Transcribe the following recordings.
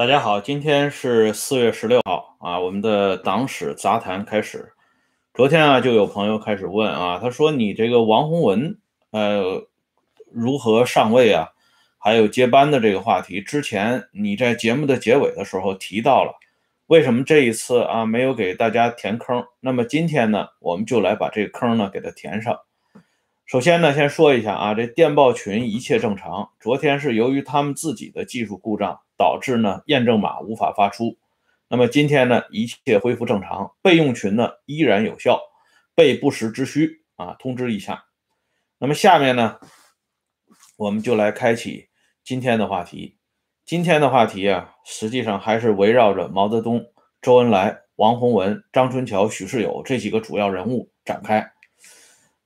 大家好，今天是四月十六号啊，我们的党史杂谈开始。昨天啊，就有朋友开始问啊，他说你这个王洪文呃如何上位啊？还有接班的这个话题，之前你在节目的结尾的时候提到了，为什么这一次啊没有给大家填坑？那么今天呢，我们就来把这个坑呢给它填上。首先呢，先说一下啊，这电报群一切正常。昨天是由于他们自己的技术故障，导致呢验证码无法发出。那么今天呢，一切恢复正常，备用群呢依然有效，备不时之需啊，通知一下。那么下面呢，我们就来开启今天的话题。今天的话题啊，实际上还是围绕着毛泽东、周恩来、王洪文、张春桥、许世友这几个主要人物展开。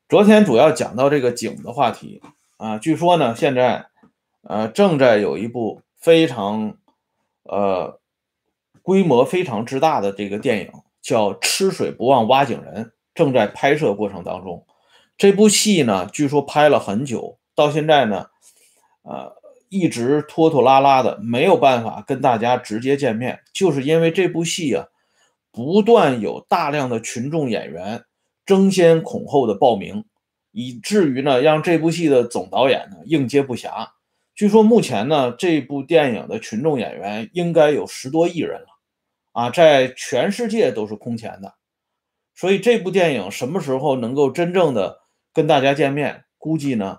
昨天主要讲到这个井的话题啊，据说呢，现在呃正在有一部非常呃规模非常之大的这个电影，叫《吃水不忘挖井人》，正在拍摄过程当中。这部戏呢，据说拍了很久，到现在呢，呃一直拖拖拉拉的，没有办法跟大家直接见面，就是因为这部戏啊，不断有大量的群众演员。争先恐后的报名，以至于呢，让这部戏的总导演呢应接不暇。据说目前呢，这部电影的群众演员应该有十多亿人了，啊，在全世界都是空前的。所以这部电影什么时候能够真正的跟大家见面，估计呢，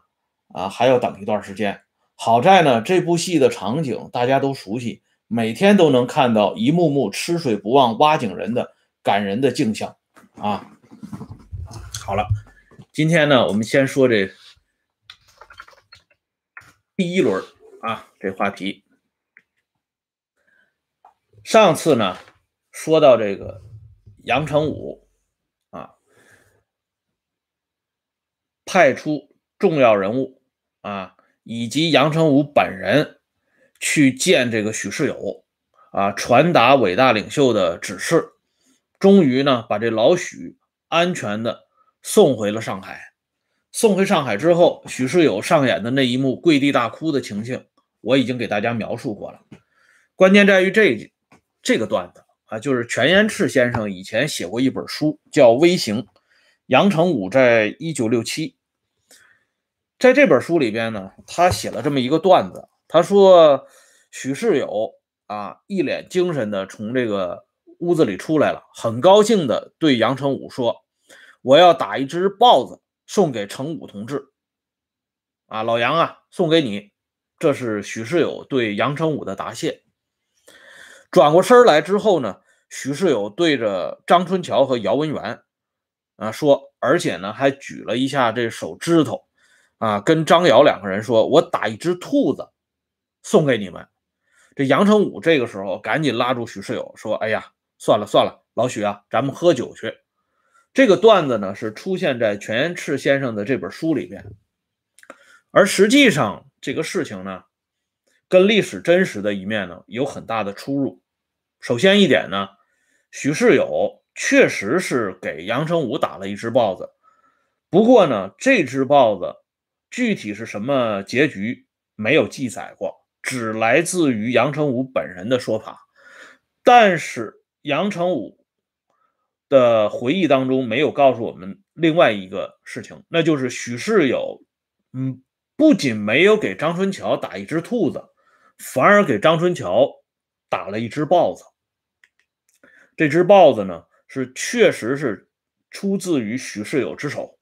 啊，还要等一段时间。好在呢，这部戏的场景大家都熟悉，每天都能看到一幕幕吃水不忘挖井人的感人的镜像，啊。好了，今天呢，我们先说这第一轮啊，这话题。上次呢，说到这个杨成武啊，派出重要人物啊，以及杨成武本人去见这个许世友啊，传达伟大领袖的指示，终于呢，把这老许安全的。送回了上海。送回上海之后，许世友上演的那一幕跪地大哭的情形，我已经给大家描述过了。关键在于这这个段子啊，就是全延赤先生以前写过一本书，叫《微型》。杨成武在一九六七，在这本书里边呢，他写了这么一个段子。他说，许世友啊，一脸精神的从这个屋子里出来了，很高兴的对杨成武说。我要打一只豹子送给程武同志，啊，老杨啊，送给你。这是许世友对杨成武的答谢。转过身来之后呢，许世友对着张春桥和姚文元啊说，而且呢还举了一下这手指头，啊，跟张瑶两个人说：“我打一只兔子送给你们。”这杨成武这个时候赶紧拉住许世友说：“哎呀，算了算了，老许啊，咱们喝酒去。”这个段子呢是出现在全赤先生的这本书里边，而实际上这个事情呢，跟历史真实的一面呢有很大的出入。首先一点呢，许世友确实是给杨成武打了一只豹子，不过呢，这只豹子具体是什么结局没有记载过，只来自于杨成武本人的说法。但是杨成武。的回忆当中没有告诉我们另外一个事情，那就是许世友，嗯，不仅没有给张春桥打一只兔子，反而给张春桥打了一只豹子。这只豹子呢，是确实是出自于许世友之手，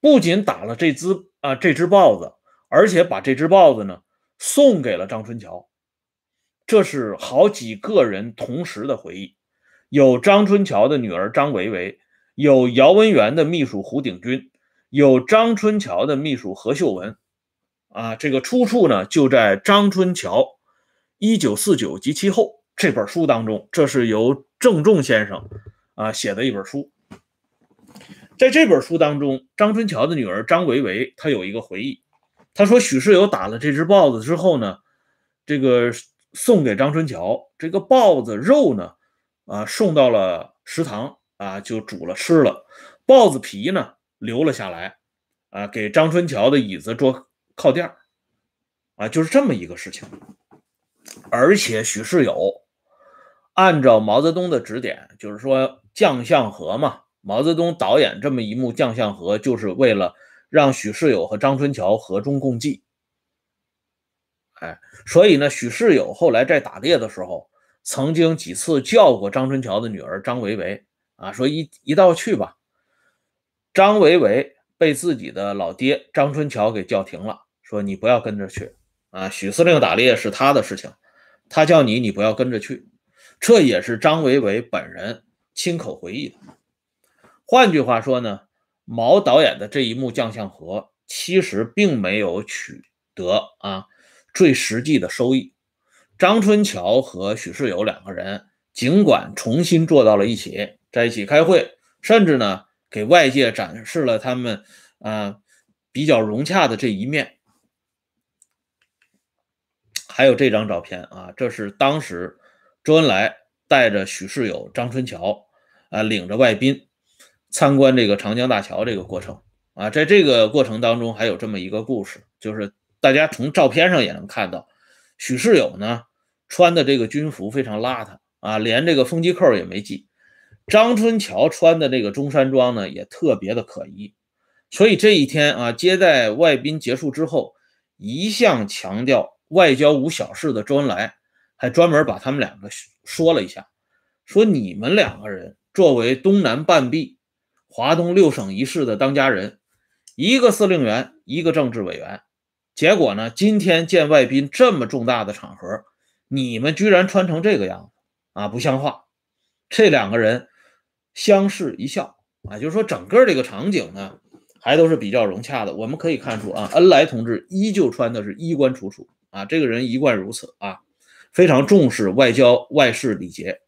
不仅打了这只啊这只豹子，而且把这只豹子呢送给了张春桥。这是好几个人同时的回忆。有张春桥的女儿张维维，有姚文元的秘书胡鼎钧，有张春桥的秘书何秀文，啊，这个出处呢就在张春桥一九四九及其后这本书当中，这是由郑重先生啊写的一本书。在这本书当中，张春桥的女儿张维维她有一个回忆，她说许世友打了这只豹子之后呢，这个送给张春桥这个豹子肉呢。啊，送到了食堂啊，就煮了吃了。豹子皮呢留了下来，啊，给张春桥的椅子做靠垫啊，就是这么一个事情。而且许世友按照毛泽东的指点，就是说将相和嘛，毛泽东导演这么一幕将相和，就是为了让许世友和张春桥和衷共济。哎，所以呢，许世友后来在打猎的时候，曾经几次叫过张春桥的女儿张维维啊，说一一道去吧。张维维被自己的老爹张春桥给叫停了，说你不要跟着去啊，许司令打猎是他的事情，他叫你，你不要跟着去。这也是张维维本人亲口回忆的。换句话说呢，毛导演的这一幕将相和，其实并没有取得啊。最实际的收益，张春桥和许世友两个人尽管重新坐到了一起，在一起开会，甚至呢给外界展示了他们啊比较融洽的这一面。还有这张照片啊，这是当时周恩来带着许世友、张春桥啊领着外宾参观这个长江大桥这个过程啊，在这个过程当中还有这么一个故事，就是。大家从照片上也能看到，许世友呢穿的这个军服非常邋遢啊，连这个风机扣也没系。张春桥穿的这个中山装呢也特别的可疑。所以这一天啊，接待外宾结束之后，一向强调外交无小事的周恩来，还专门把他们两个说了一下，说你们两个人作为东南半壁、华东六省一市的当家人，一个司令员，一个政治委员。结果呢？今天见外宾这么重大的场合，你们居然穿成这个样子啊，不像话！这两个人相视一笑啊，就是说整个这个场景呢，还都是比较融洽的。我们可以看出啊，恩来同志依旧穿的是衣冠楚楚啊，这个人一贯如此啊，非常重视外交外事礼节。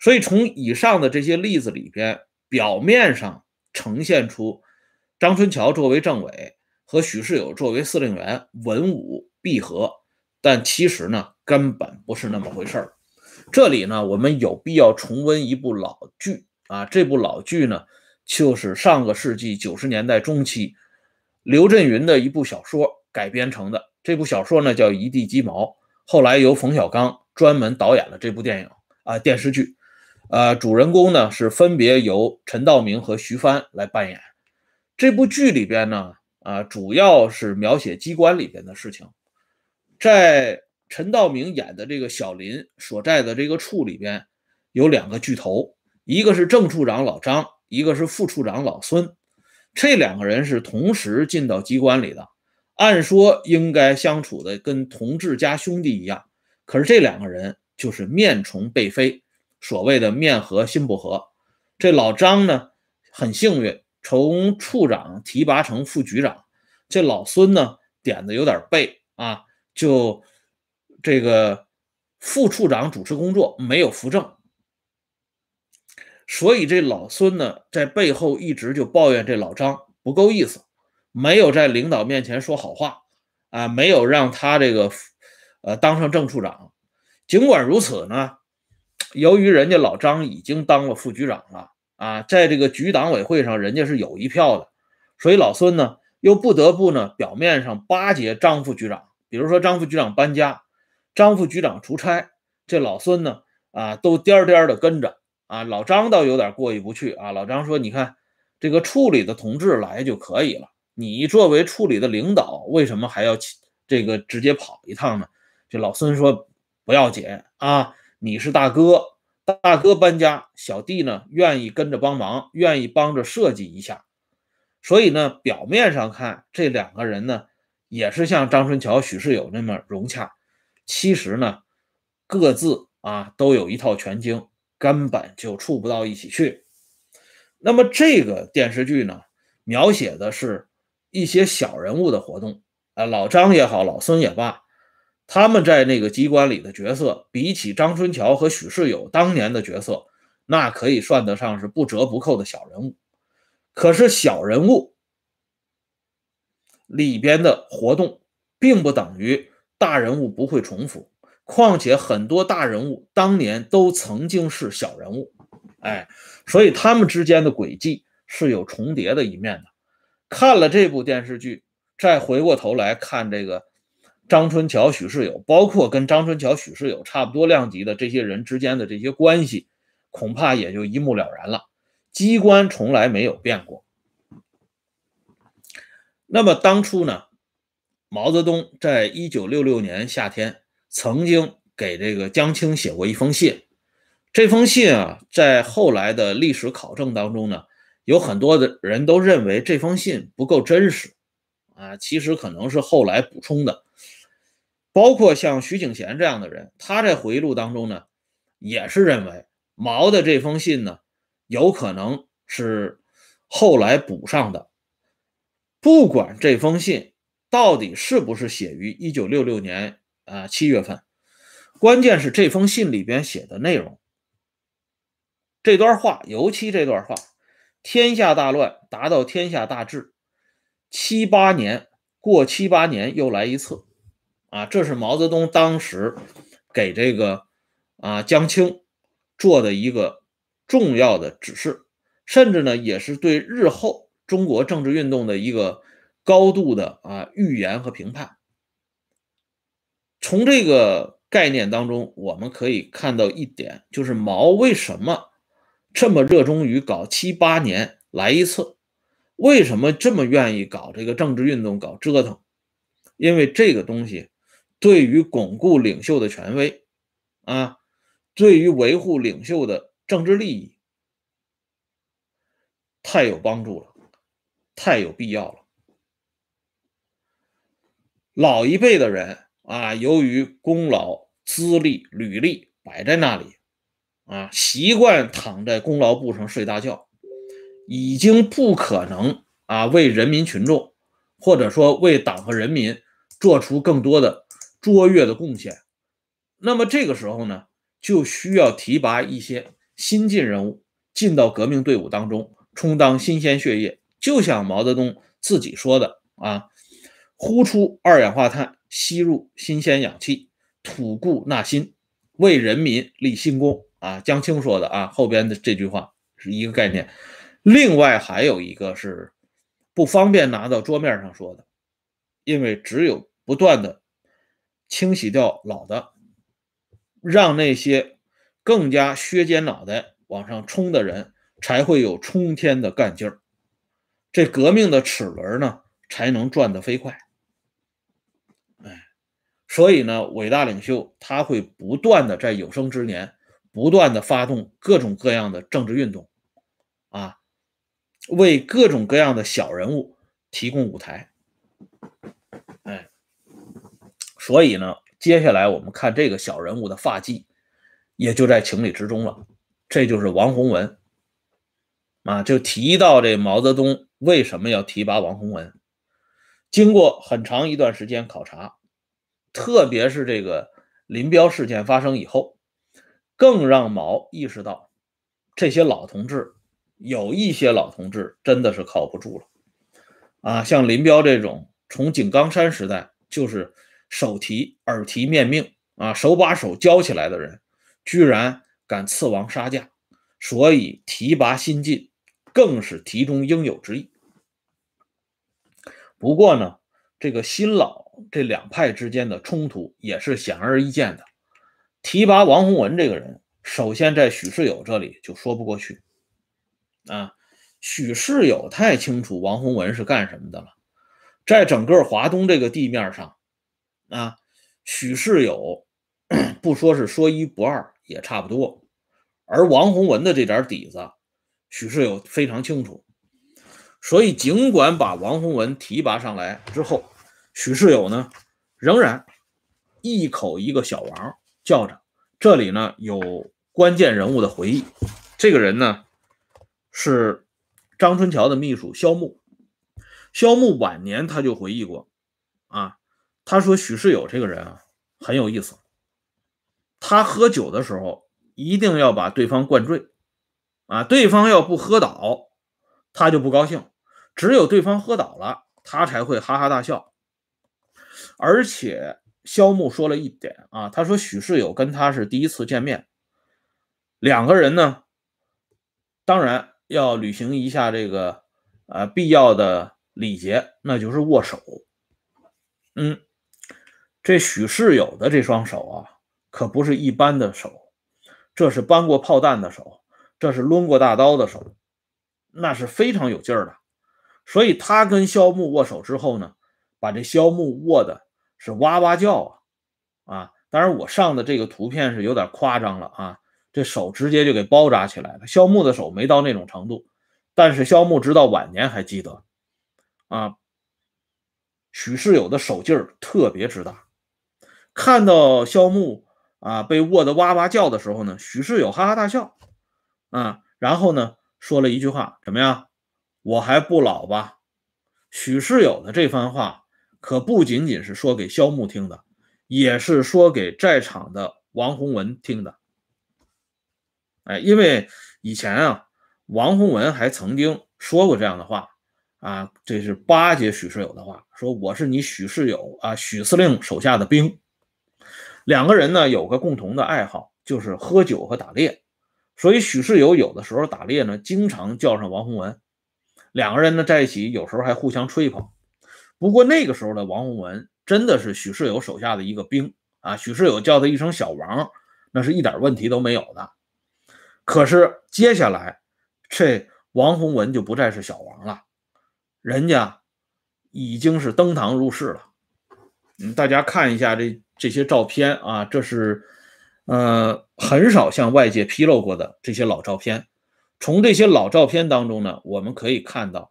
所以从以上的这些例子里边，表面上呈现出张春桥作为政委。和许世友作为司令员，文武必合，但其实呢，根本不是那么回事儿。这里呢，我们有必要重温一部老剧啊，这部老剧呢，就是上个世纪九十年代中期刘震云的一部小说改编成的。这部小说呢叫《一地鸡毛》，后来由冯小刚专门导演了这部电影啊电视剧。呃，主人公呢是分别由陈道明和徐帆来扮演。这部剧里边呢。啊，主要是描写机关里边的事情。在陈道明演的这个小林所在的这个处里边，有两个巨头，一个是正处长老张，一个是副处长老孙。这两个人是同时进到机关里的，按说应该相处的跟同志加兄弟一样。可是这两个人就是面重背飞，所谓的面和心不和。这老张呢，很幸运。从处长提拔成副局长，这老孙呢点子有点背啊，就这个副处长主持工作没有扶正，所以这老孙呢在背后一直就抱怨这老张不够意思，没有在领导面前说好话啊，没有让他这个呃当上正处长。尽管如此呢，由于人家老张已经当了副局长了。啊，在这个局党委会上，人家是有一票的，所以老孙呢又不得不呢表面上巴结张副局长，比如说张副局长搬家，张副局长出差，这老孙呢啊都颠颠的跟着啊。老张倒有点过意不去啊，老张说：“你看这个处里的同志来就可以了，你作为处里的领导，为什么还要这个直接跑一趟呢？”这老孙说：“不要紧啊，你是大哥。”大哥搬家，小弟呢愿意跟着帮忙，愿意帮着设计一下。所以呢，表面上看这两个人呢也是像张春桥、许世友那么融洽，其实呢各自啊都有一套全经，根本就处不到一起去。那么这个电视剧呢，描写的是一些小人物的活动啊，老张也好，老孙也罢。他们在那个机关里的角色，比起张春桥和许世友当年的角色，那可以算得上是不折不扣的小人物。可是小人物里边的活动，并不等于大人物不会重复。况且很多大人物当年都曾经是小人物，哎，所以他们之间的轨迹是有重叠的一面的。看了这部电视剧，再回过头来看这个。张春桥、许世友，包括跟张春桥、许世友差不多量级的这些人之间的这些关系，恐怕也就一目了然了。机关从来没有变过。那么当初呢，毛泽东在一九六六年夏天曾经给这个江青写过一封信。这封信啊，在后来的历史考证当中呢，有很多的人都认为这封信不够真实啊，其实可能是后来补充的。包括像徐景贤这样的人，他在回忆录当中呢，也是认为毛的这封信呢，有可能是后来补上的。不管这封信到底是不是写于一九六六年啊七月份，关键是这封信里边写的内容。这段话，尤其这段话，“天下大乱，达到天下大治，七八年过七八年又来一次。”啊，这是毛泽东当时给这个啊江青做的一个重要的指示，甚至呢也是对日后中国政治运动的一个高度的啊预言和评判。从这个概念当中，我们可以看到一点，就是毛为什么这么热衷于搞七八年来一次，为什么这么愿意搞这个政治运动，搞折腾？因为这个东西。对于巩固领袖的权威，啊，对于维护领袖的政治利益，太有帮助了，太有必要了。老一辈的人啊，由于功劳、资历、履历摆在那里，啊，习惯躺在功劳簿上睡大觉，已经不可能啊为人民群众，或者说为党和人民做出更多的。卓越的贡献，那么这个时候呢，就需要提拔一些新进人物进到革命队伍当中，充当新鲜血液。就像毛泽东自己说的啊：“呼出二氧化碳，吸入新鲜氧气，吐故纳新，为人民立新功。”啊，江青说的啊，后边的这句话是一个概念。另外还有一个是不方便拿到桌面上说的，因为只有不断的。清洗掉老的，让那些更加削尖脑袋往上冲的人才会有冲天的干劲儿，这革命的齿轮呢才能转得飞快。所以呢，伟大领袖他会不断的在有生之年不断的发动各种各样的政治运动，啊，为各种各样的小人物提供舞台。所以呢，接下来我们看这个小人物的发迹，也就在情理之中了。这就是王洪文啊，就提到这毛泽东为什么要提拔王洪文。经过很长一段时间考察，特别是这个林彪事件发生以后，更让毛意识到，这些老同志有一些老同志真的是靠不住了啊，像林彪这种从井冈山时代就是。手提耳提面命啊，手把手教起来的人，居然敢刺王杀驾，所以提拔新进更是题中应有之义。不过呢，这个新老这两派之间的冲突也是显而易见的。提拔王洪文这个人，首先在许世友这里就说不过去啊。许世友太清楚王洪文是干什么的了，在整个华东这个地面上。啊，许世友 不说是说一不二，也差不多。而王洪文的这点底子，许世友非常清楚。所以，尽管把王洪文提拔上来之后，许世友呢，仍然一口一个小王叫着。这里呢，有关键人物的回忆。这个人呢，是张春桥的秘书肖木。肖木晚年他就回忆过，啊。他说：“许世友这个人啊，很有意思。他喝酒的时候一定要把对方灌醉，啊，对方要不喝倒，他就不高兴。只有对方喝倒了，他才会哈哈大笑。而且，萧木说了一点啊，他说许世友跟他是第一次见面，两个人呢，当然要履行一下这个呃必要的礼节，那就是握手。嗯。”这许世友的这双手啊，可不是一般的手，这是搬过炮弹的手，这是抡过大刀的手，那是非常有劲儿的。所以他跟萧木握手之后呢，把这萧木握的是哇哇叫啊啊！当然我上的这个图片是有点夸张了啊，这手直接就给包扎起来了。萧木的手没到那种程度，但是萧木直到晚年还记得啊，许世友的手劲儿特别之大。看到萧木啊被握得哇哇叫的时候呢，许世友哈哈大笑，啊，然后呢说了一句话，怎么样？我还不老吧？许世友的这番话可不仅仅是说给萧木听的，也是说给在场的王洪文听的。哎，因为以前啊，王洪文还曾经说过这样的话啊，这是巴结许世友的话，说我是你许世友啊，许司令手下的兵。两个人呢有个共同的爱好，就是喝酒和打猎，所以许世友有的时候打猎呢，经常叫上王洪文，两个人呢在一起，有时候还互相吹捧。不过那个时候的王洪文真的是许世友手下的一个兵啊，许世友叫他一声小王，那是一点问题都没有的。可是接下来这王洪文就不再是小王了，人家已经是登堂入室了。嗯，大家看一下这。这些照片啊，这是呃很少向外界披露过的这些老照片。从这些老照片当中呢，我们可以看到，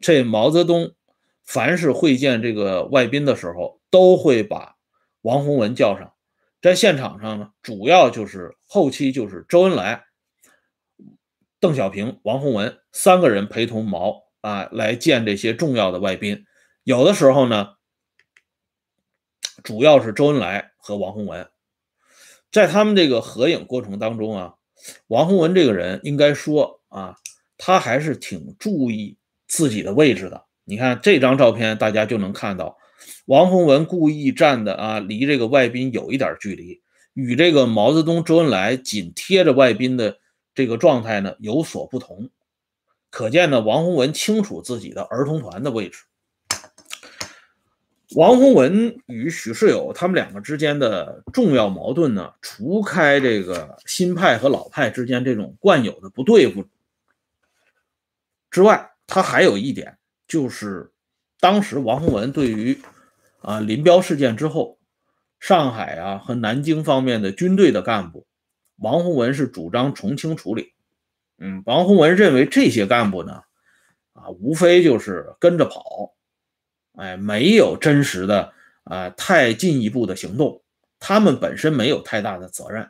这毛泽东凡是会见这个外宾的时候，都会把王洪文叫上。在现场上呢，主要就是后期就是周恩来、邓小平、王洪文三个人陪同毛啊来见这些重要的外宾。有的时候呢。主要是周恩来和王洪文，在他们这个合影过程当中啊，王洪文这个人应该说啊，他还是挺注意自己的位置的。你看这张照片，大家就能看到，王洪文故意站的啊，离这个外宾有一点距离，与这个毛泽东、周恩来紧贴着外宾的这个状态呢有所不同。可见呢，王洪文清楚自己的儿童团的位置。王洪文与许世友他们两个之间的重要矛盾呢，除开这个新派和老派之间这种惯有的不对付之外，他还有一点就是，当时王洪文对于啊林彪事件之后，上海啊和南京方面的军队的干部，王洪文是主张从轻处理。嗯，王洪文认为这些干部呢，啊无非就是跟着跑。哎，没有真实的啊，太进一步的行动，他们本身没有太大的责任。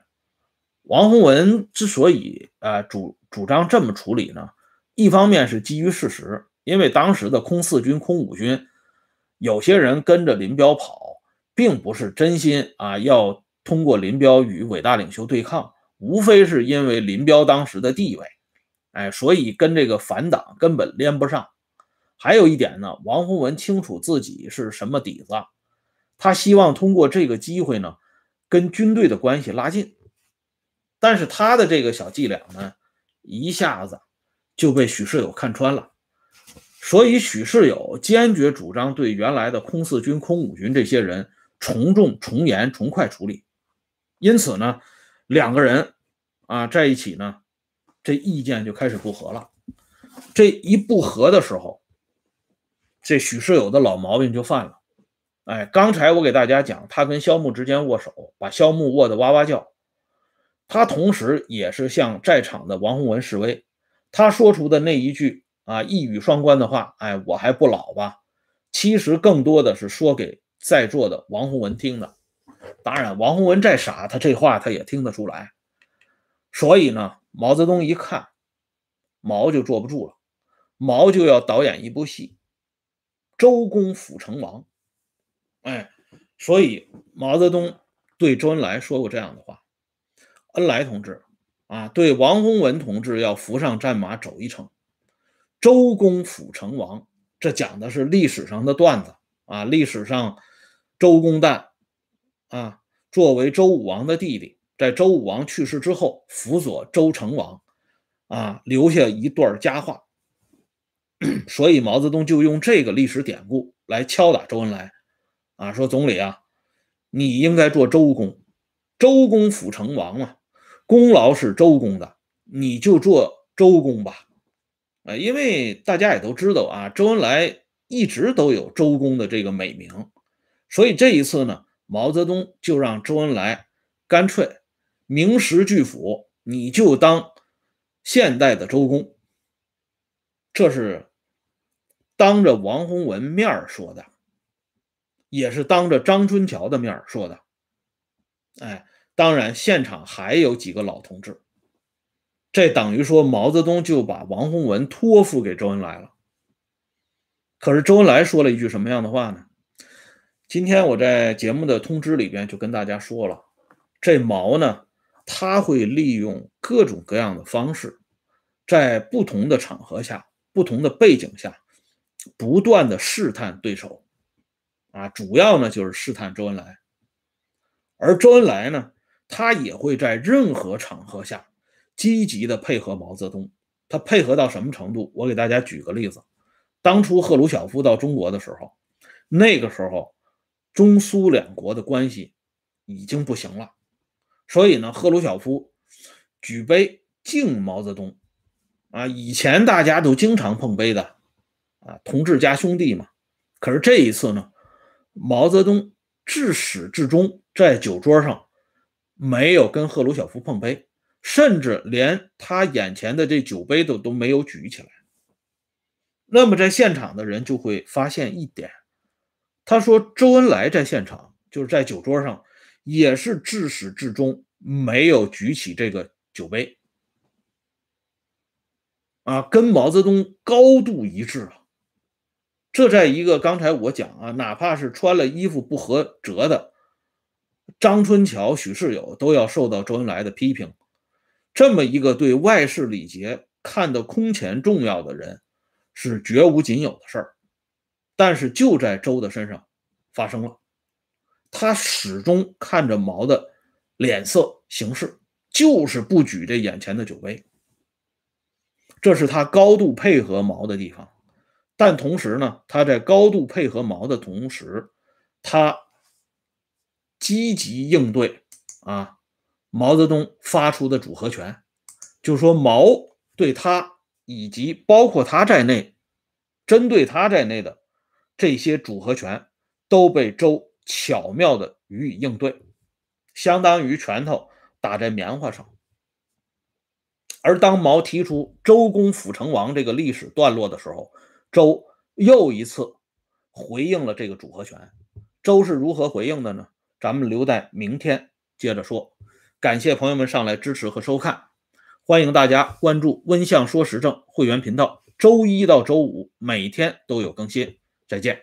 王洪文之所以啊主主张这么处理呢，一方面是基于事实，因为当时的空四军、空五军，有些人跟着林彪跑，并不是真心啊要通过林彪与伟大领袖对抗，无非是因为林彪当时的地位，哎，所以跟这个反党根本连不上。还有一点呢，王洪文清楚自己是什么底子，他希望通过这个机会呢，跟军队的关系拉近。但是他的这个小伎俩呢，一下子就被许世友看穿了，所以许世友坚决主张对原来的空四军、空五军这些人从重、从严、从快处理。因此呢，两个人啊在一起呢，这意见就开始不合了。这一不合的时候。这许世友的老毛病就犯了，哎，刚才我给大家讲，他跟肖木之间握手，把肖木握得哇哇叫。他同时也是向在场的王洪文示威，他说出的那一句啊一语双关的话，哎，我还不老吧？其实更多的是说给在座的王洪文听的。当然，王洪文再傻，他这话他也听得出来。所以呢，毛泽东一看，毛就坐不住了，毛就要导演一部戏。周公辅成王，哎，所以毛泽东对周恩来说过这样的话：“恩来同志啊，对王洪文同志要扶上战马走一程。周公辅成王，这讲的是历史上的段子啊。历史上，周公旦啊，作为周武王的弟弟，在周武王去世之后，辅佐周成王啊，留下一段佳话。”所以毛泽东就用这个历史典故来敲打周恩来，啊，说总理啊，你应该做周公，周公辅成王嘛，功劳是周公的，你就做周公吧。啊，因为大家也都知道啊，周恩来一直都有周公的这个美名，所以这一次呢，毛泽东就让周恩来干脆名实俱符，你就当现代的周公。这是当着王洪文面说的，也是当着张春桥的面说的。哎，当然现场还有几个老同志。这等于说毛泽东就把王洪文托付给周恩来了。可是周恩来说了一句什么样的话呢？今天我在节目的通知里边就跟大家说了，这毛呢，他会利用各种各样的方式，在不同的场合下、不同的背景下，不断的试探对手，啊，主要呢就是试探周恩来。而周恩来呢，他也会在任何场合下。积极的配合毛泽东，他配合到什么程度？我给大家举个例子，当初赫鲁晓夫到中国的时候，那个时候中苏两国的关系已经不行了，所以呢，赫鲁晓夫举杯敬毛泽东，啊，以前大家都经常碰杯的，啊，同志加兄弟嘛。可是这一次呢，毛泽东至始至终在酒桌上没有跟赫鲁晓夫碰杯。甚至连他眼前的这酒杯都都没有举起来。那么在现场的人就会发现一点，他说周恩来在现场就是在酒桌上也是至始至终没有举起这个酒杯，啊，跟毛泽东高度一致啊。这在一个刚才我讲啊，哪怕是穿了衣服不合辙的张春桥、许世友都要受到周恩来的批评。这么一个对外事礼节看得空前重要的人，是绝无仅有的事儿。但是就在周的身上发生了，他始终看着毛的脸色行事，就是不举这眼前的酒杯。这是他高度配合毛的地方。但同时呢，他在高度配合毛的同时，他积极应对啊。毛泽东发出的组合拳，就说毛对他以及包括他在内，针对他在内的这些组合拳都被周巧妙的予以应对，相当于拳头打在棉花上。而当毛提出周公辅成王这个历史段落的时候，周又一次回应了这个组合拳。周是如何回应的呢？咱们留在明天接着说。感谢朋友们上来支持和收看，欢迎大家关注“温相说时政”会员频道，周一到周五每天都有更新。再见。